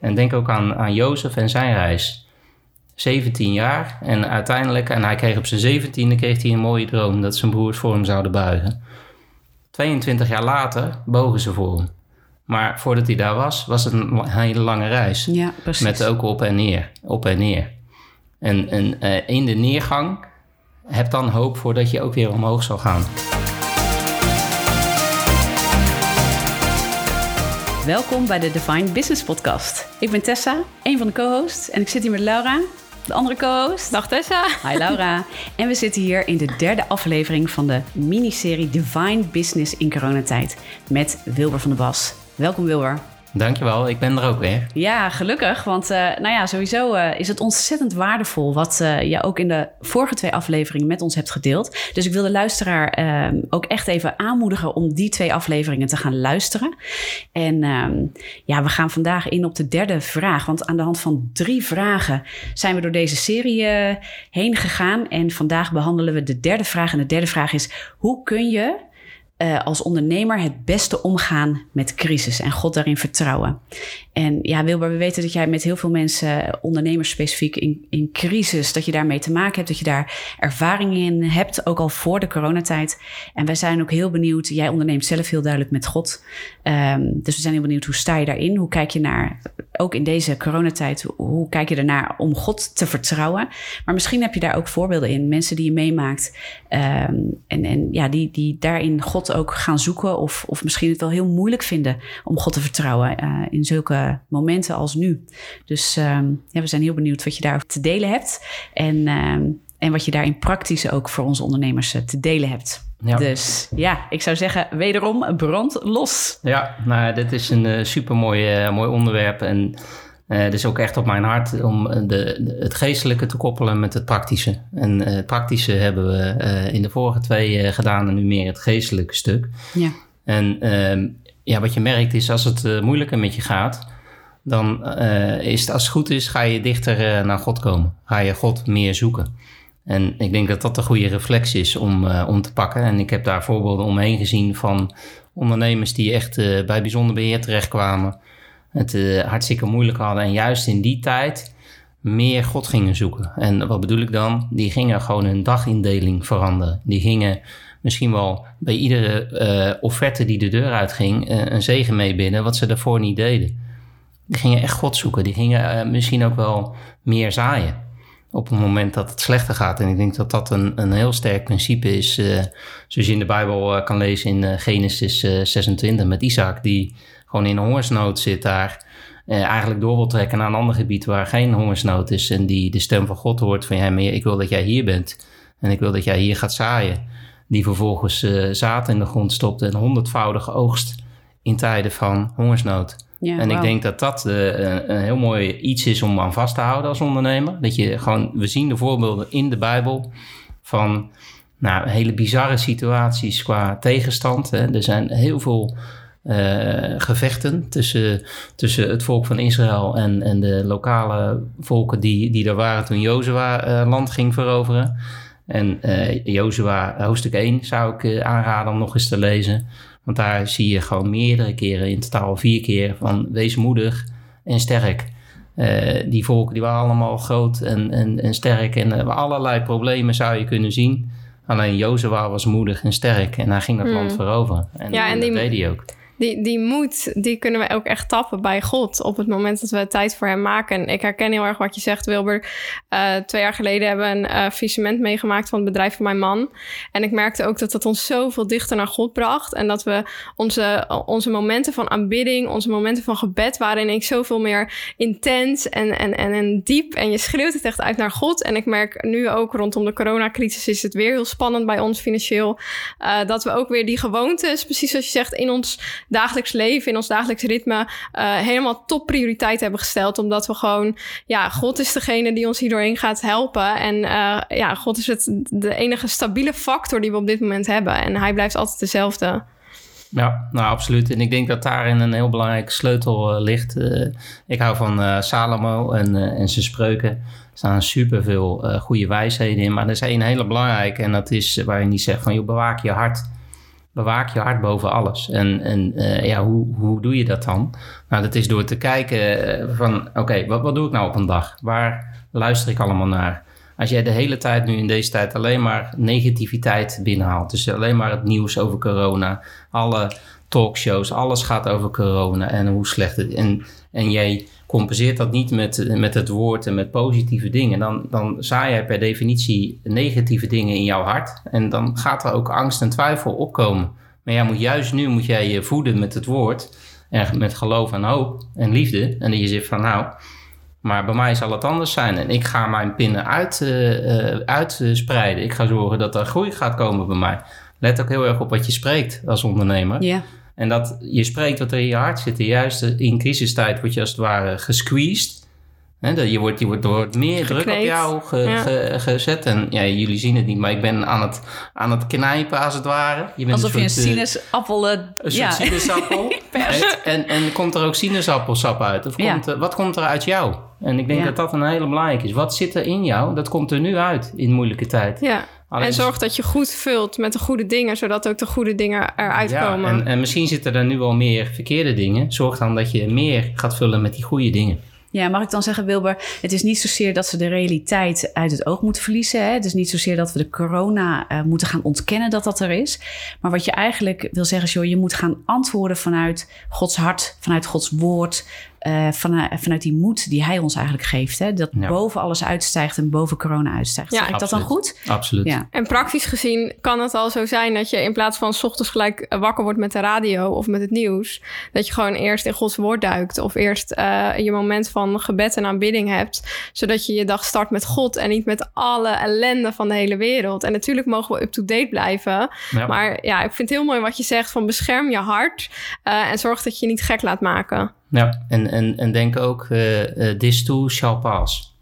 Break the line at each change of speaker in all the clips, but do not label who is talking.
En denk ook aan, aan Jozef en zijn reis. 17 jaar en uiteindelijk, en hij kreeg op zijn 17e kreeg hij een mooie droom dat zijn broers voor hem zouden buigen. 22 jaar later bogen ze voor hem. Maar voordat hij daar was, was het een hele lange reis.
Ja, precies.
Met ook op en neer, op en neer. En, en uh, in de neergang heb dan hoop voordat je ook weer omhoog zal gaan.
Welkom bij de Divine Business Podcast. Ik ben Tessa, een van de co-hosts. En ik zit hier met Laura, de andere co-host.
Dag Tessa.
Hi Laura. en we zitten hier in de derde aflevering van de miniserie Divine Business in coronatijd. Met Wilber van der Bas. Welkom Wilber.
Dankjewel, ik ben er ook weer.
Ja, gelukkig. Want uh, nou ja, sowieso uh, is het ontzettend waardevol wat uh, je ook in de vorige twee afleveringen met ons hebt gedeeld. Dus ik wil de luisteraar ehm, ook echt even aanmoedigen om die twee afleveringen te gaan luisteren. En ehm, ja, we gaan vandaag in op de derde vraag. Want aan de hand van drie vragen zijn we door deze serie heen gegaan. En vandaag behandelen we de derde vraag. En de derde vraag is: hoe kun je uh, als ondernemer het beste omgaan met crisis en God daarin vertrouwen. En ja, Wilber, we weten dat jij met heel veel mensen, ondernemers specifiek in, in crisis, dat je daarmee te maken hebt, dat je daar ervaring in hebt, ook al voor de coronatijd. En wij zijn ook heel benieuwd, jij onderneemt zelf heel duidelijk met God. Um, dus we zijn heel benieuwd, hoe sta je daarin? Hoe kijk je naar, ook in deze coronatijd, hoe kijk je ernaar om God te vertrouwen? Maar misschien heb je daar ook voorbeelden in, mensen die je meemaakt um, en, en ja, die, die daarin God ook gaan zoeken of, of misschien het wel heel moeilijk vinden om God te vertrouwen uh, in zulke momenten als nu. Dus um, ja, we zijn heel benieuwd wat je daar te delen hebt en, um, en wat je daarin praktisch ook voor onze ondernemers uh, te delen hebt. Ja. Dus ja, ik zou zeggen, wederom brand los.
Ja, nou, dit is een uh, supermooi uh, mooi onderwerp. En het is ook echt op mijn hart om de, de, het geestelijke te koppelen met het praktische. En het praktische hebben we in de vorige twee gedaan en nu meer het geestelijke stuk.
Ja.
En ehm, ja, wat je merkt is als het moeilijker met je gaat, dan is het als het goed is, ga je dichter naar God komen. Ga je God meer zoeken. En ik denk dat dat een goede reflex is om, uh, om te pakken. En ik heb daar voorbeelden omheen gezien van ondernemers die echt bij bijzonder beheer terechtkwamen. Het hartstikke moeilijk hadden. En juist in die tijd meer God gingen zoeken. En wat bedoel ik dan? Die gingen gewoon hun dagindeling veranderen. Die gingen misschien wel bij iedere offerte die de deur uitging een zegen mee binnen, wat ze daarvoor niet deden. Die gingen echt God zoeken. Die gingen misschien ook wel meer zaaien op het moment dat het slechter gaat. En ik denk dat dat een, een heel sterk principe is, uh, zoals je in de Bijbel uh, kan lezen in Genesis 26 met Isaac, die gewoon in hongersnood zit daar. eigenlijk door wil trekken naar een ander gebied waar geen hongersnood is. En die de stem van God hoort van ja, maar ik wil dat jij hier bent. En ik wil dat jij hier gaat zaaien. Die vervolgens zaad in de grond stopt en honderdvoudige oogst in tijden van hongersnood.
Ja,
en
wow.
ik denk dat dat uh, een heel mooi iets is om aan vast te houden als ondernemer. Dat je gewoon, we zien de voorbeelden in de Bijbel van nou, hele bizarre situaties qua tegenstand. Hè. Er zijn heel veel uh, gevechten tussen, tussen het volk van Israël en, en de lokale volken die, die er waren toen Jozua uh, land ging veroveren. En uh, Jozua hoofdstuk 1 zou ik aanraden om nog eens te lezen. Want daar zie je gewoon meerdere keren, in totaal vier keer, van wees moedig en sterk. Uh, die volken die waren allemaal groot en, en, en sterk en uh, allerlei problemen zou je kunnen zien. Alleen Jozua was moedig en sterk en hij ging dat hmm. land veroveren. En,
ja, en,
en
die,
dat deed hij ook.
Die, die moed, die kunnen we ook echt tappen bij God op het moment dat we tijd voor hem maken. En ik herken heel erg wat je zegt, Wilber. Uh, twee jaar geleden hebben we een uh, meegemaakt van het bedrijf van mijn man. En ik merkte ook dat dat ons zoveel dichter naar God bracht. En dat we onze, onze momenten van aanbidding, onze momenten van gebed waren in ik zoveel meer intens en, en, en, en diep. En je schreeuwt het echt uit naar God. En ik merk nu ook rondom de coronacrisis is het weer heel spannend bij ons financieel. Uh, dat we ook weer die gewoontes, precies zoals je zegt, in ons dagelijks leven, in ons dagelijks ritme, uh, helemaal top prioriteit hebben gesteld. Omdat we gewoon, ja, God is degene die ons hierdoorheen gaat helpen. En uh, ja, God is het, de enige stabiele factor die we op dit moment hebben. En hij blijft altijd dezelfde.
Ja, nou absoluut. En ik denk dat daarin een heel belangrijke sleutel uh, ligt. Ik hou van Salomo en, en zijn spreuken. Er staan superveel goede wijsheden in. Maar er is één hele belangrijke. En dat is waar je niet zegt van, joh, bewaak je hart bewaak je hart boven alles. En, en uh, ja, hoe, hoe doe je dat dan? Nou, dat is door te kijken van, oké, wat, wat doe ik nou op een dag? Waar luister ik allemaal naar? Als jij de hele tijd nu in deze tijd alleen maar negativiteit binnenhaalt, dus alleen maar het nieuws over corona, alle talkshows, alles gaat over corona en hoe slecht het is. En, en jij compenseert dat niet met, met het woord en met positieve dingen, dan, dan zaai jij per definitie negatieve dingen in jouw hart. En dan gaat er ook angst en twijfel opkomen. Maar ja, moet, juist nu moet jij je voeden met het woord. En met geloof en hoop en liefde. En dat je zegt van nou, maar bij mij zal het anders zijn. En ik ga mijn pinnen uit, uh, uitspreiden. Ik ga zorgen dat er groei gaat komen bij mij. Let ook heel erg op wat je spreekt als ondernemer.
Ja.
En dat je spreekt wat er in je hart zit. Juist in crisistijd word je als het ware gesqueezed. He, je, wordt, je wordt door meer druk op jou gezet. En ja, jullie zien het niet, maar ik ben aan het, aan het knijpen als het ware.
Je bent Alsof een soort, je een sinaasappel... Uh,
een ja. soort sinaasappel. en, en, en, komt er ook sinaasappelsap uit? Of komt wat komt er uit jou? En ik denk dat dat een hele belangrijke is. Wat zit er in jou? Dat komt er nu uit in moeilijke tijd.
Ja. En zorg dat je goed vult met de goede dingen, zodat ook de goede dingen eruit ja, komen.
En, en misschien zitten er nu wel meer verkeerde dingen. Zorg dan dat je meer gaat vullen met die goede dingen.
Ja, mag ik dan zeggen, Wilber, het is niet zozeer dat ze de realiteit uit het oog moeten verliezen. Hè? Het is niet zozeer dat we de corona uh, moeten gaan ontkennen dat dat er is. Maar wat je eigenlijk wil zeggen is, joh, je moet gaan antwoorden vanuit Gods hart, vanuit Gods woord, uh, vanuit, vanuit die moed die hij ons eigenlijk geeft. Hè? Dat boven alles uitstijgt en boven corona uitstijgt. Ja, zeg ik dat dan goed?
Absoluut. Ja.
En praktisch gezien kan het al zo zijn dat je in plaats van s ochtends gelijk wakker wordt met de radio of met het nieuws, dat je gewoon eerst in Gods woord duikt of eerst uh, je moment van gebed en aanbidding hebt, zodat je je dag start met God en niet met alle ellende van de hele wereld. En natuurlijk mogen we up-to-date blijven, maar ja, ik vind het heel mooi wat je zegt van bescherm je hart uh, en zorg dat je je niet gek laat maken.
Ja, en, en, en denk ook, uh, uh, this too shall pass.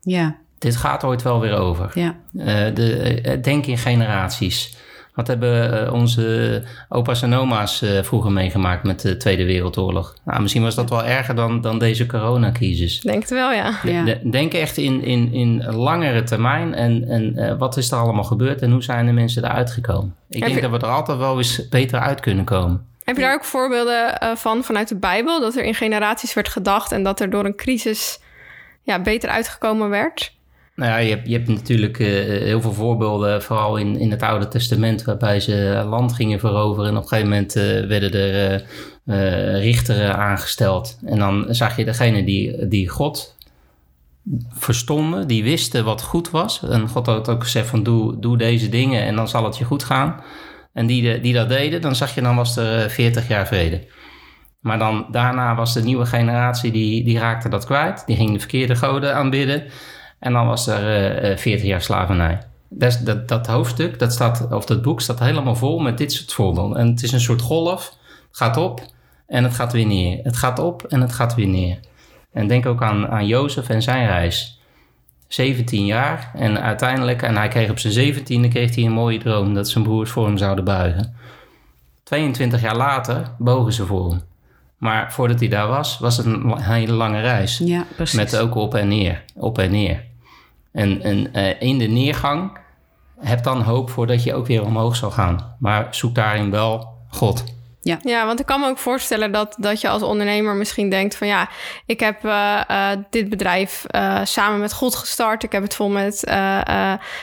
Ja.
Dit gaat ooit wel weer over.
Ja.
Uh, de, denk in generaties. Wat hebben onze opa's en oma's vroeger meegemaakt met de Tweede Wereldoorlog? Nou, misschien was dat wel erger dan, dan deze coronacrisis.
Denk het wel, ja.
ja.
Denk echt in, in, in langere termijn. En, en wat is er allemaal gebeurd en hoe zijn de mensen eruit gekomen? Ik denk dat we er altijd wel eens beter uit kunnen komen.
Heb je daar ook voorbeelden uh, van vanuit de Bijbel? Dat er in generaties werd gedacht en dat er door een crisis ja, beter uitgekomen werd?
Nou ja, je hebt, je hebt natuurlijk uh, heel veel voorbeelden, vooral in, in het Oude Testament, waarbij ze land gingen veroveren. En op een gegeven moment werden er richteren aangesteld. En dan zag je degene die, die God verstonden, die wisten wat goed was. En God had ook gezegd van doe, doe deze dingen en dan zal het je goed gaan en die, die dat deden, dan zag je dan was er 40 eh, jaar vrede. Maar dan daarna was de nieuwe generatie, die, die raakte dat kwijt. Die ging de verkeerde goden aanbidden. En dan was er uh, eh, 40 eh, jaar slavernij. Dat, dat, dat, hoofdstuk, dat, staat, of dat boek staat helemaal vol met dit soort voorbeelden. En het is een soort golf. Het gaat op en het gaat weer neer. Het gaat op en het gaat weer neer. En denk ook aan, aan Jozef en zijn reis. 17 jaar. En uiteindelijk, en hij kreeg op zijn 17e kreeg hij een mooie droom dat zijn broers voor hem zouden buigen. 22 jaar later bogen ze voor hem. Maar voordat hij daar was, was het een hele lange reis.
Ja, precies.
Met ook op en neer, op en neer. En, en uh, in de neergang heb dan hoop voor dat je ook weer omhoog zal gaan. Maar zoek daarin wel God.
Ja. ja, want ik kan me ook voorstellen dat, dat je als ondernemer misschien denkt van ja, ik heb uh, uh, dit bedrijf uh, samen met God gestart. Ik heb het vol met,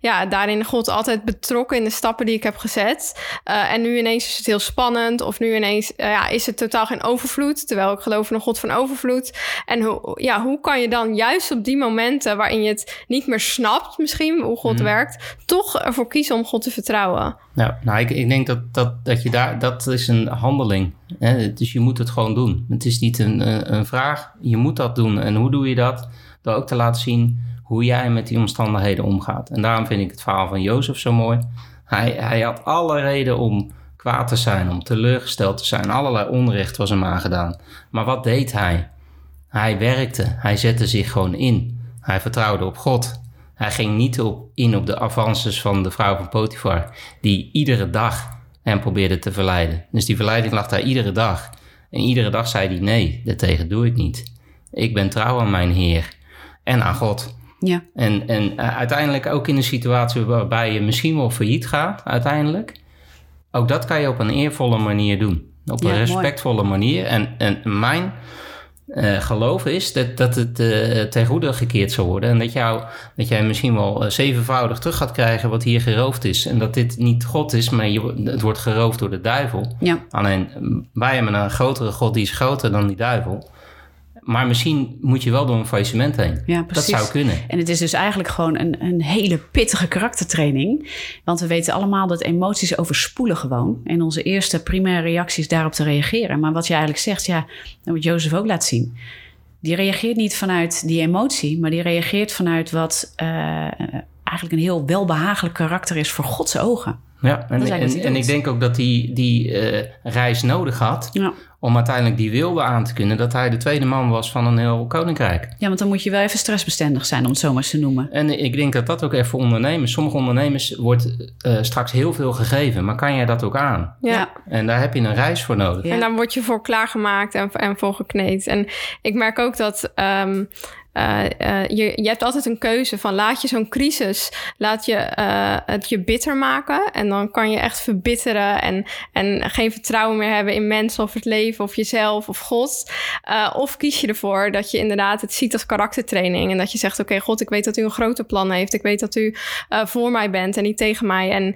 ja, daarin God altijd betrokken in de stappen die ik heb gezet. en nu ineens is het heel spannend of nu ineens ja, is het totaal geen overvloed, terwijl ik geloof in een God van overvloed. En hoe, ja, hoe kan je dan juist op die momenten waarin je het niet meer snapt misschien hoe God mhm. werkt, toch ervoor kiezen om God te vertrouwen?
Nou, nou ik, ik denk dat, dat, dat je daar, dat is een handeling. Hè? Dus je moet het gewoon doen. Het is niet een, een vraag, je moet dat doen. En hoe doe je dat? Door ook te laten zien hoe jij met die omstandigheden omgaat. En daarom vind ik het verhaal van Jozef zo mooi. Hij, hij had alle reden om kwaad te zijn, om teleurgesteld te zijn. Allerlei onrecht was hem aangedaan. Maar wat deed hij? Hij werkte, hij zette zich gewoon in. Hij vertrouwde op God. Hij ging niet op, in op de avances van de vrouw van Potifar, die iedere dag hem probeerde te verleiden. Dus die verleiding lag daar iedere dag. En iedere dag zei hij: Nee, daartegen doe ik niet. Ik ben trouw aan mijn Heer en aan God.
Ja.
En, en uh, uiteindelijk ook in een situatie waarbij je misschien wel failliet gaat, uiteindelijk. ook dat kan je op een eervolle manier doen. Op
Ja,
een
mooi.
respectvolle manier. En, en mijn eh, geloof is dat, dat het eh ten goede gekeerd zal worden. En dat, jou, dat jij misschien wel eh, zevenvoudig terug gaat krijgen wat hier geroofd is. En dat dit niet God is, maar je, het wordt geroofd door de duivel.
Ja.
Alleen wij hebben een grotere God die is groter dan die duivel. Maar misschien moet je wel door een faillissement heen.
Ja,
dat
precies.
zou kunnen.
En het is dus eigenlijk gewoon een, een hele pittige karaktertraining. Want we weten allemaal dat emoties overspoelen gewoon. En onze eerste primaire reactie is daarop te reageren. Maar wat je eigenlijk zegt, ja, wat Jozef ook laat zien. Die reageert niet vanuit die emotie, maar die reageert vanuit wat eh, eigenlijk een heel welbehagelijk karakter is voor Gods ogen.
Ja, en, en, ik denk ook dat hij die eh, reis nodig had
Ja.
om uiteindelijk die wilde aan te kunnen dat hij de tweede man was van een heel koninkrijk.
ja, want dan moet je wel even stressbestendig zijn, om het zo maar eens te noemen.
En ik denk dat dat ook even voor ondernemers. Sommige ondernemers wordt eh, straks heel veel gegeven, maar kan jij dat ook aan?
Ja.
En daar heb je een reis voor nodig.
Ja.
En daar word je voor klaargemaakt en, en voor gekneed. En ik merk ook dat ehm, eh, eh, je, je hebt altijd een keuze van laat je zo'n crisis, laat je eh, het je bitter maken. En dan kan je echt verbitteren en, en geen vertrouwen meer hebben in mensen of het leven of jezelf of God. Of kies je ervoor dat je inderdaad het ziet als karaktertraining. En dat je zegt, oké God, ik weet dat u een grote plan heeft. Ik weet dat u voor mij bent en niet tegen mij. En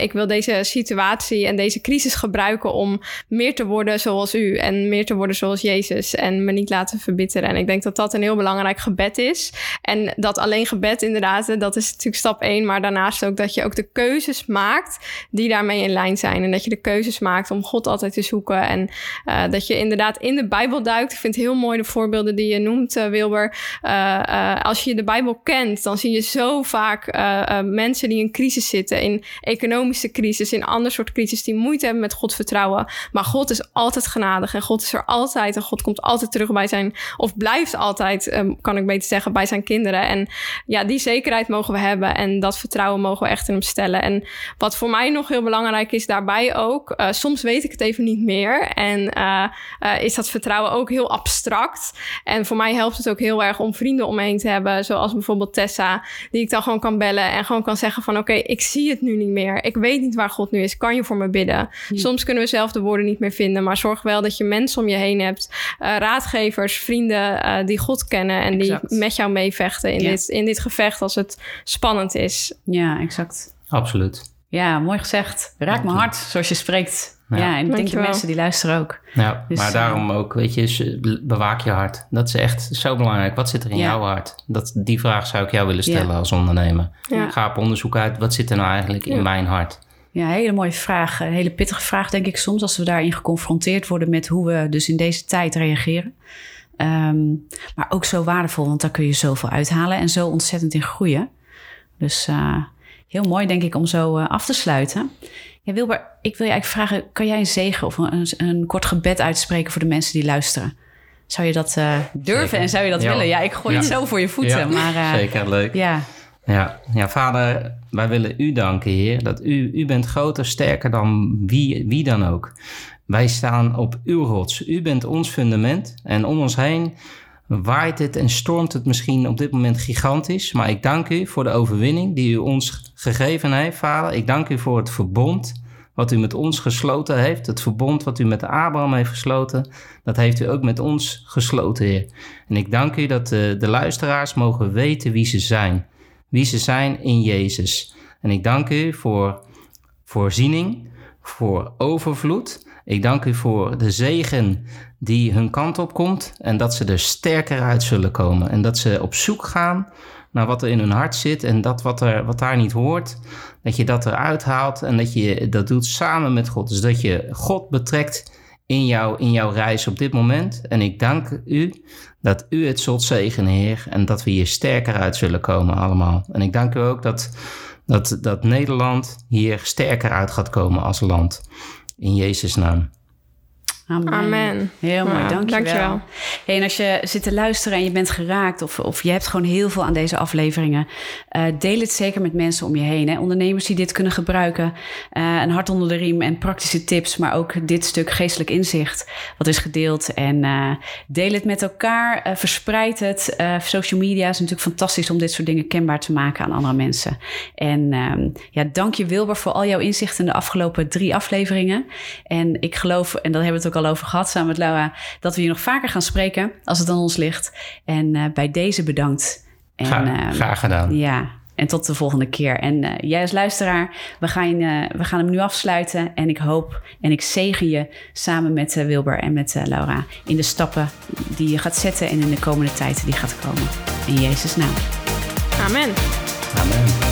ik wil deze situatie en deze crisis gebruiken om meer te worden zoals u en meer te worden zoals Jezus en me niet laten verbitteren. En ik denk dat dat een heel belangrijk gebed is. En dat alleen gebed inderdaad, hè, dat is natuurlijk stap één, maar daarnaast ook dat je ook de keuzes maakt die daarmee in lijn zijn. En dat je de keuzes maakt om God altijd te zoeken en eh, dat je inderdaad in de Bijbel duikt. Ik vind het heel mooi de voorbeelden die je noemt, eh, Wilber. Eh, eh, als je de Bijbel kent, dan zie je zo vaak eh, eh, mensen die in crisis zitten, in economische crisis, in ander soort crisis, die moeite hebben met God vertrouwen. Maar God is altijd genadig en God is er altijd en God komt altijd terug bij zijn, of blijft altijd, eh, kan ik beter zeggen, bij zijn kinderen. En ja, die zekerheid mogen we hebben en dat vertrouwen mogen we echt in hem stellen. En wat voor mij nog heel belangrijk is daarbij ook, eh, soms weet ik het even niet meer en eh, eh, is dat vertrouwen ook heel abstract. En voor mij helpt het ook heel erg om vrienden om me heen te hebben, zoals bijvoorbeeld Tessa, die ik dan gewoon kan bellen en gewoon kan zeggen van oké, ik zie het nu niet meer. Ik weet niet waar God nu is. Kan je voor me bidden? Soms kunnen we zelf de woorden niet meer vinden, maar zorg wel dat je mensen om je heen hebt, raadgevers, vrienden die God kennen en
Exact.
die met jou meevechten in,
Ja.
dit, in dit gevecht als het spannend is.
Ja, exact.
Absoluut.
Ja, mooi gezegd. Raak mijn hart, zoals je spreekt. Ja,
Ja.
en ik denk de mensen die luisteren ook.
Ja,
Dus,
maar
eh,
daarom ook, weet je, bewaak je hart. Dat is echt zo belangrijk. Wat zit er in
Ja.
jouw hart? Dat, die vraag zou ik jou willen stellen
Ja.
als ondernemer.
Ja.
Ga op onderzoek uit, wat zit er nou eigenlijk in mijn hart?
Ja, hele mooie vraag. Een hele pittige vraag, denk ik soms, als we daarin geconfronteerd worden met hoe we dus in deze tijd reageren. Ehm, maar ook zo waardevol, want daar kun je zoveel uithalen en zo ontzettend in groeien. Dus eh, heel mooi, denk ik, om zo eh, af te sluiten. Ja, Wilber, ik wil je eigenlijk vragen: kan jij een zegen of een, een kort gebed uitspreken voor de mensen die luisteren? Zou je dat eh, durven
Zeker.
en zou je dat
Ja.
willen? Ja, ik gooi het zo voor je voeten.
Ja,
maar
Zeker, leuk.
ja,
Ja, ja, vader, wij willen u danken, Heer, dat u, u bent groter, sterker dan wie, wie dan ook. Wij staan op uw rots. U bent ons fundament en om ons heen waait het en stormt het misschien op dit moment gigantisch. Maar ik dank u voor de overwinning die u ons gegeven heeft, vader. Ik dank u voor het verbond wat u met ons gesloten heeft. Het verbond wat u met Abraham heeft gesloten, dat heeft u ook met ons gesloten, Heer. En ik dank u dat de, de luisteraars mogen weten wie ze zijn wie ze zijn in Jezus. En ik dank u voor voorziening, voor overvloed. Ik dank u voor de zegen die hun kant op komt en dat ze er sterker uit zullen komen. En dat ze op zoek gaan naar wat er in hun hart zit en dat wat, er, wat daar niet hoort, dat je dat eruit haalt en dat je dat doet samen met God. Dus dat je God betrekt in, jou, in jouw reis op dit moment. En ik dank u dat u het zult zegenen, Heer, en dat we hier sterker uit zullen komen allemaal. En ik dank u ook dat, dat, dat Nederland hier sterker uit gaat komen als land. In Jezus' naam.
Amen.
Amen.
Heel mooi,
Ja,
dankjewel.
dankjewel.
Hey, en als je zit te luisteren en je bent geraakt... of, of je hebt gewoon heel veel aan deze afleveringen... eh, deel het zeker met mensen om je heen. Hè? Ondernemers die dit kunnen gebruiken. eh, een hart onder de riem en praktische tips... maar ook dit stuk geestelijk inzicht wat is gedeeld. En eh, deel het met elkaar, verspreid het. Social media is natuurlijk fantastisch... om dit soort dingen kenbaar te maken aan andere mensen. En ehm, ja, dank je Wilber voor al jouw inzichten... in de afgelopen drie afleveringen. En ik geloof, en daar hebben we het ook al over gehad samen met Laura, dat we hier nog vaker gaan spreken als het aan ons ligt. En eh, bij deze bedankt. En,
Gra-
ehm,
graag gedaan.
Ja, en tot de volgende keer. En eh, jij als luisteraar, we gaan, eh, we gaan hem nu afsluiten. En ik hoop en ik zegen je samen met Wilber en met eh, Laura in de stappen die je gaat zetten en in de komende tijd die gaat komen. In Jezus' naam.
Amen.
Amen.